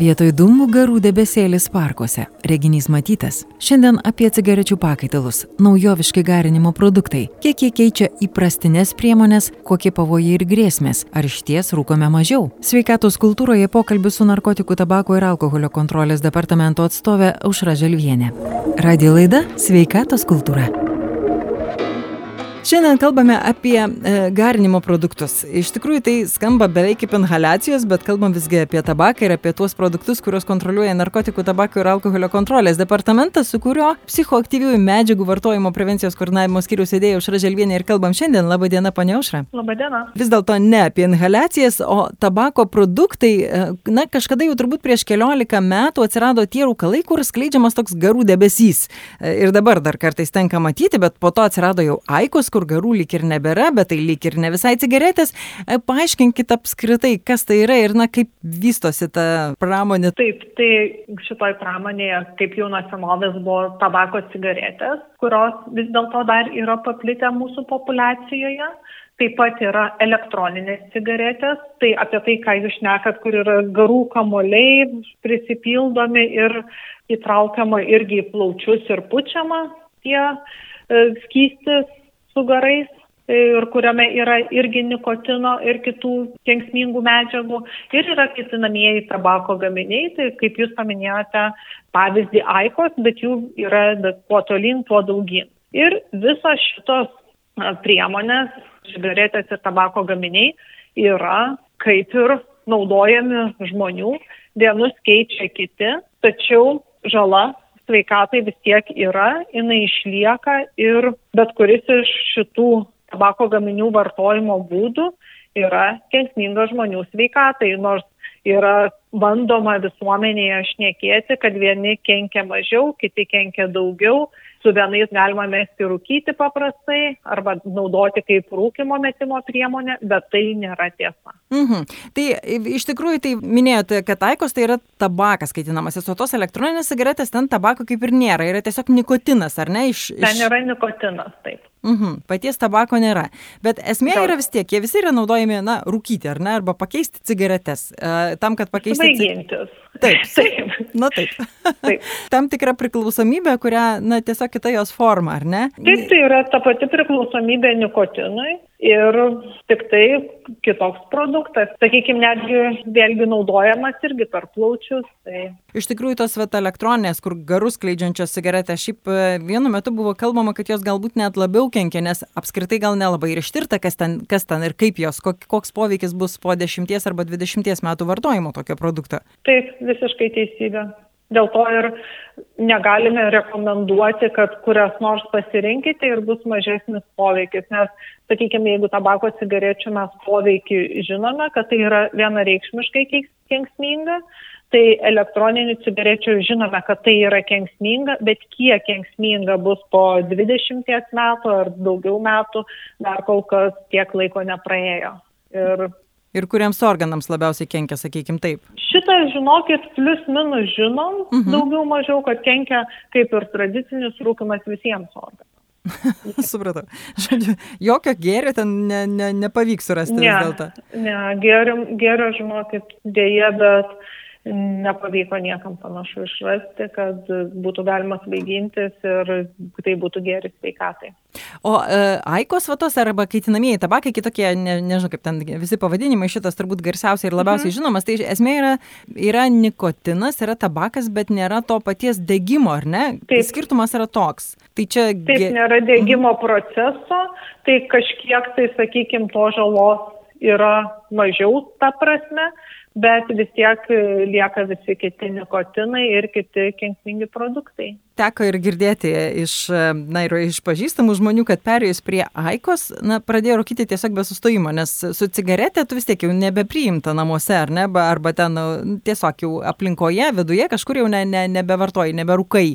Vietoj dūmų garų debesėlis parkuose. Reginys matytas. Šiandien apie cigarečių pakaitalus, naujoviški garinimo produktai, kiek jie keičia įprastinės priemonės, kokie pavojai ir grėsmės, ar iš ties rūkome mažiau. Sveikatos kultūroje pokalbis su narkotikų, tabako ir alkoholio kontrolės departamento atstovė Aušra Želvienė. Radio laida Sveikatos kultūra. Šiandien kalbame apie e, garinimo produktus. Iš tikrųjų tai skamba beveik kaip inhalacijos, bet kalbam visgi apie tabaką ir apie tuos produktus, kuriuos kontroliuoja narkotikų, tabako ir alkoholio kontrolės departamentas, su kurio psichoaktyviųjų medžiagų vartojimo prevencijos koordinavimo skyrius įdėjo Užra Želvienė ir kalbam šiandien. Labą dieną, ponia Užra. Labą dieną. Vis dėlto ne apie inhalacijas, o tabako produktai, e, na kažkada jau turbūt prieš keliolika metų atsirado tie rūkalai, kur skleidžiamas toks garų debesys. E, ir dabar dar kartais tenka matyti, bet po to atsirado jau aikos, kur kur garų lyg ir nebėra, bet tai lyg ir ne visai cigaretės. E, paaiškinkit apskritai, kas tai yra ir na, kaip vystosi ta pramonė. Taip, tai šitoj pramonėje, kaip jau nuo senovės buvo tabako cigaretės, kurios vis dėlto dar yra paplitę mūsų populacijoje. Taip pat yra elektroninės cigaretės, tai apie tai, ką jūs šnekat, kur yra garų kamoliai prisipildomi ir įtraukiama irgi į plaučius ir pučiama tie e, skystis su garais ir kuriame yra irgi nikotino ir kitų kenksmingų medžiagų. Ir yra kaitinamieji tabako gaminiai, tai kaip jūs paminėjote, pavyzdį aikos, bet jų yra kuo tolyn, tuo daugyn. Ir visos šitos priemonės, cigaretės ir tabako gaminiai yra kaip ir naudojami žmonių, vienus keičia kiti, tačiau žala sveikatai vis tiek yra, jinai išlieka ir bet kuris iš šitų tabako gaminių vartojimo būdų yra kenksmingas žmonių sveikatai, nors yra bandoma visuomenėje šnekėti, kad vieni kenkia mažiau, kiti kenkia daugiau, su vienais galima mesti rūkyti paprastai arba naudoti kaip rūkimo metimo priemonę, bet tai nėra tiesa. Mhm. Tai iš tikrųjų, tai minėjote, kad taikos tai yra tabakas kaitinamasis, o tos elektroninės cigaretės ten tabako kaip ir nėra, yra tiesiog nikotinas, ar ne? Iš, iš... Ten yra nikotinas, taip. Mhm, paties tabako nėra. Bet esmė yra vis tiek, jie visi yra naudojami, na, rūkyti, ar ne, arba pakeisti cigarettes. Uh, tam, kad pakeisti. Svaigintis. Taip. taip. Na taip. taip. tam tikra priklausomybė, kurią, na, tiesiog kita jos forma, ar ne? Taip, tai yra ta pati priklausomybė nikotinui ir tik tai kitoks produktas. Sakykime, netgi vėlgi naudojamas irgi per plaučius. Tai... Iš tikrųjų, tos vat, elektroninės, kur garus kleidžiančios cigaretės, šiaip e, vienu metu buvo kalbama, kad jos galbūt net labiau kenkia, nes apskritai gal nelabai ir ištirta, kas ten, kas ten ir kaip jos, koks poveikis bus po 10 arba 20 metų vartojimo tokio produkto. Taip, visiškai teisybė. Dėl to ir negalime rekomenduoti, kad kurias nors pasirinkite ir bus mažesnis poveikis, nes, sakykime, jeigu tabako cigarečių mes poveikį žinome, kad tai yra vienareikšmiškai kenksminga, tai elektroninių cigarečių žinome, kad tai yra kenksminga, bet kiek kenksminga bus po 20 metų ar daugiau metų, dar kol kas tiek laiko nepraėjo. Ir Ir kuriems organams labiausiai kenkia, sakykim taip? Šitą, žinokit, plius minus žinom, uh mhm. -huh. daugiau mažiau, kad kenkia kaip ir tradicinis rūkimas visiems organams. Supratau. Žodžiu, jokio gėrio ten ne, ne, nepavyks surasti ne, vis dėlto. Ne, gėrio, gėrio, žinokit, dėje, bet nepavyko niekam panašu išrasti, kad būtų galima svaigintis ir tai būtų geris sveikatai. O e, aikos vatos arba kaitinamieji tabakai, kitokie, ne, nežinau kaip ten visi pavadinimai, šitas turbūt garsiausiai ir labiausiai mhm. žinomas, tai esmė yra, yra nikotinas, yra tabakas, bet nėra to paties degimo, ar ne? Taip. Skirtumas yra toks. Tai čia... Taip, nėra degimo mhm. proceso, tai kažkiek tai, sakykime, to žalos yra mažiau ta prasme, bet vis tiek lieka visi kiti nikotinai ir kiti kenksmingi produktai. teko ir girdėti iš, na, ir iš pažįstamų žmonių, kad perėjus prie Aikos, na, pradėjo rūkyti tiesiog be sustojimo, nes su cigaretė tu vis tiek jau nebepriimta namuose, ar ne, arba ten nu, tiesiog jau aplinkoje, viduje kažkur jau ne, ne, nebevartoji, neberūkai.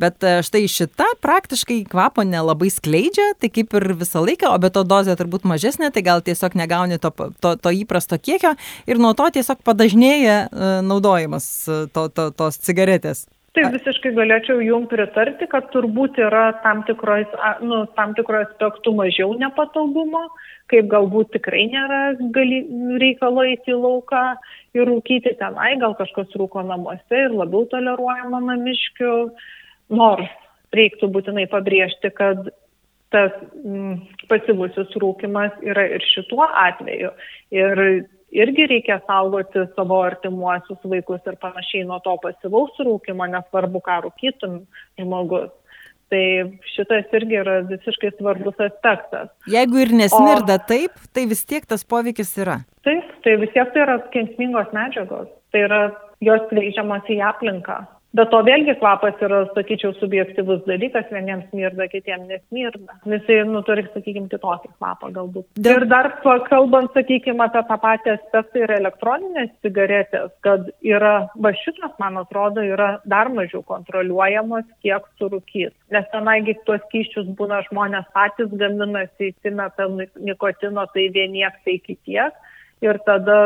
Bet e, štai šita praktiškai kvapo nelabai skleidžia, tai kaip ir visą laiką, o be to dozė turbūt mažesnė, tai gal tiesiog negauni to, to, to įprasto kiekio ir nuo to tiesiog padažnėja e, naudojimas e, to, to, tos cigaretės. Tai visiškai galėčiau jum pritarti, kad turbūt yra tam tikroje nu, tikro aspektų mažiau nepatogumo, kaip galbūt tikrai nėra gali, reikalo įti lauką ir rūkyti tenai, gal kažkas rūko namuose ir labiau toleruojama namiškių, nors reiktų būtinai pabrėžti, kad tas mm, pasivusius rūkimas yra ir šituo atveju. Ir irgi reikia saugoti savo artimuosius vaikus ir panašiai nuo to pasivaus rūkimo, nesvarbu, ką rūkytum žmogus. Tai šitas irgi yra visiškai svarbus aspektas. Jeigu ir nesmirda o, taip, tai vis tiek tas poveikis yra. Taip, tai vis tiek tai yra kenksmingos medžiagos. Tai yra jos skleidžiamas į aplinką. Bet to vėlgi kvapas yra, sakyčiau, subjektivus dalykas, vieniems smirda, kitiems nesmirda. Visi, nu, turi, sakykime, kitokį kvapą galbūt. Dėl... Ir dar kalbant, sakykime, apie tą patį aspektą ir elektroninės cigaretės, kad yra, va šitas, man atrodo, yra dar mažiau kontroliuojamos, kiek surūkys. Nes tenaigi tuos kyščius būna žmonės patys gaminasi, įsimeta nikotino, tai vieniek, tai kitiek. Ir tada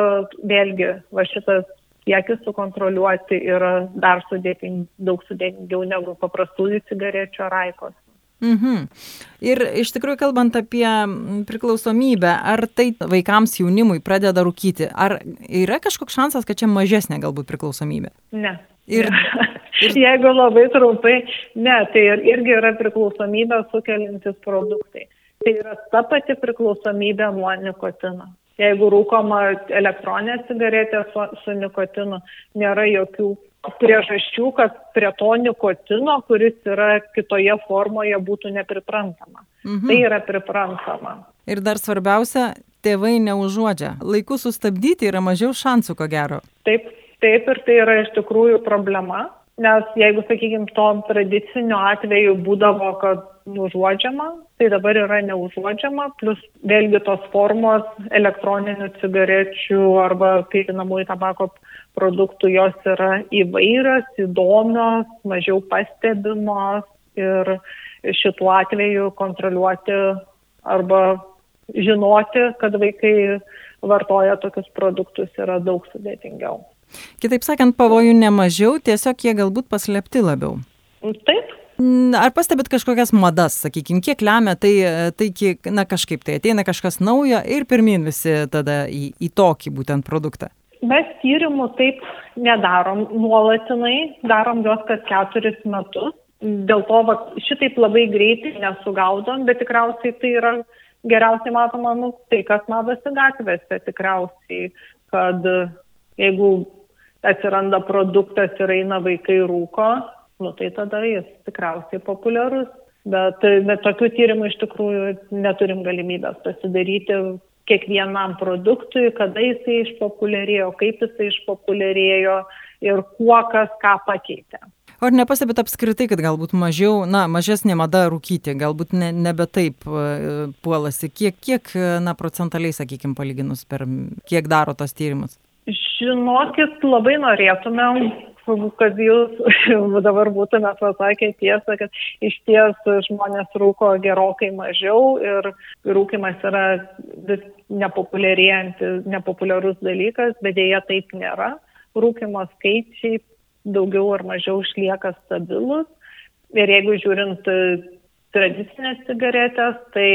vėlgi, va šitas kiekį sukontroliuoti yra dar sudėting, daug sudėtingiau negu paprastųjų cigarečių ar aikos. Mhm. Ir iš tikrųjų, kalbant apie priklausomybę, ar tai vaikams jaunimui pradeda rūkyti, ar yra kažkoks šansas, kad čia mažesnė galbūt priklausomybė? Ne. Ir, ir... Jeigu labai trumpai, ne, tai ir, irgi yra priklausomybė sukeliantis produktai. Tai yra ta pati priklausomybė nuo nikotino. Jeigu rūkoma elektroninė cigaretė su, su nikotinu, nėra jokių priežasčių, kad prie to nikotino, kuris yra kitoje formoje, būtų nepriprantama. Mhm. Tai yra priprantama. Ir dar svarbiausia, tėvai neužuodžia. Laiku sustabdyti yra mažiau šansų, ko gero. Taip, taip ir tai yra iš tikrųjų problema. Nes jeigu, sakykime, to tradicinio atveju būdavo, kad nužuodžiama, tai dabar yra neužuodžiama, plus vėlgi tos formos elektroninių cigarečių arba kaitinamųjų tabako produktų jos yra įvairios, įdomios, mažiau pastebimos ir šituo atveju kontroliuoti arba žinoti, kad vaikai vartoja tokius produktus yra daug sudėtingiau. Kitaip sakant, pavojų nemažiau, tiesiog jie galbūt paslėpti labiau. Taip. Ar pastebėt kažkokias madas, sakykime, kiek lemia tai, tai kiek, na kažkaip tai ateina kažkas naujo ir pirmin visi tada į, į tokį būtent produktą? Mes tyrimų taip nedarom nuolatinai, darom juos kas keturis metus. Dėl to va, šitaip labai greitai nesugaudom, bet tikriausiai tai yra geriausiai matoma, nu, tai kas matosi gatvėse tikriausiai, kad jeigu atsiranda produktas ir eina vaikai rūko, nu tai tada jis tikriausiai populiarus. Bet, bet tokių tyrimų iš tikrųjų neturim galimybės pasidaryti kiekvienam produktui, kada jisai išpopuliarėjo, kaip jisai išpopuliarėjo ir kuo kas ką pakeitė. Ar nepastebėt apskritai, kad galbūt mažiau, na, mažesnė mada rūkyti, galbūt ne, nebe taip uh, puolasi, kiek, kiek, na, procentaliai, sakykime, palyginus per, kiek daro tos tyrimus? Žinokit, labai norėtumėm, kad jūs dabar būtumėt pasakę tiesą, kad iš ties žmonės rūko gerokai mažiau ir rūkimas yra vis nepopuliarus dalykas, bet dėja taip nėra. Rūkimo skaičiai daugiau ar mažiau išlieka stabilus. Ir jeigu žiūrint tradicinės cigaretės, tai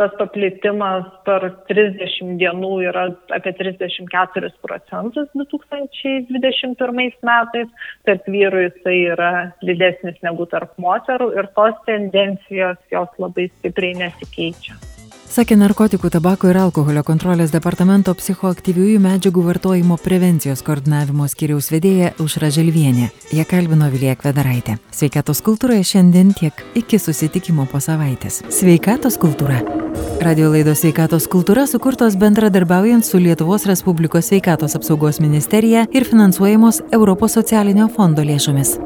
tas paplitimas per 30 dienų yra apie 34 procentus 2021 metais, tarp vyrų jisai yra didesnis negu tarp moterų ir tos tendencijos jos labai stipriai nesikeičia sakė narkotikų tabako ir alkoholio kontrolės departamento psichoaktyviųjų medžiagų vartojimo prevencijos koordinavimo skyriaus vedėja aušra želvienė. Ją kalbino vilija kvedaraitė. Sveikatos kultūroje šiandien tiek. Iki susitikimo po savaitės. Sveikatos kultūra. Radijo laidos sveikatos kultūra sukurtos bendradarbiaujant su lietuvos respublikos sveikatos apsaugos ministerija ir finansuojamos europos socialinio fondo lėšomis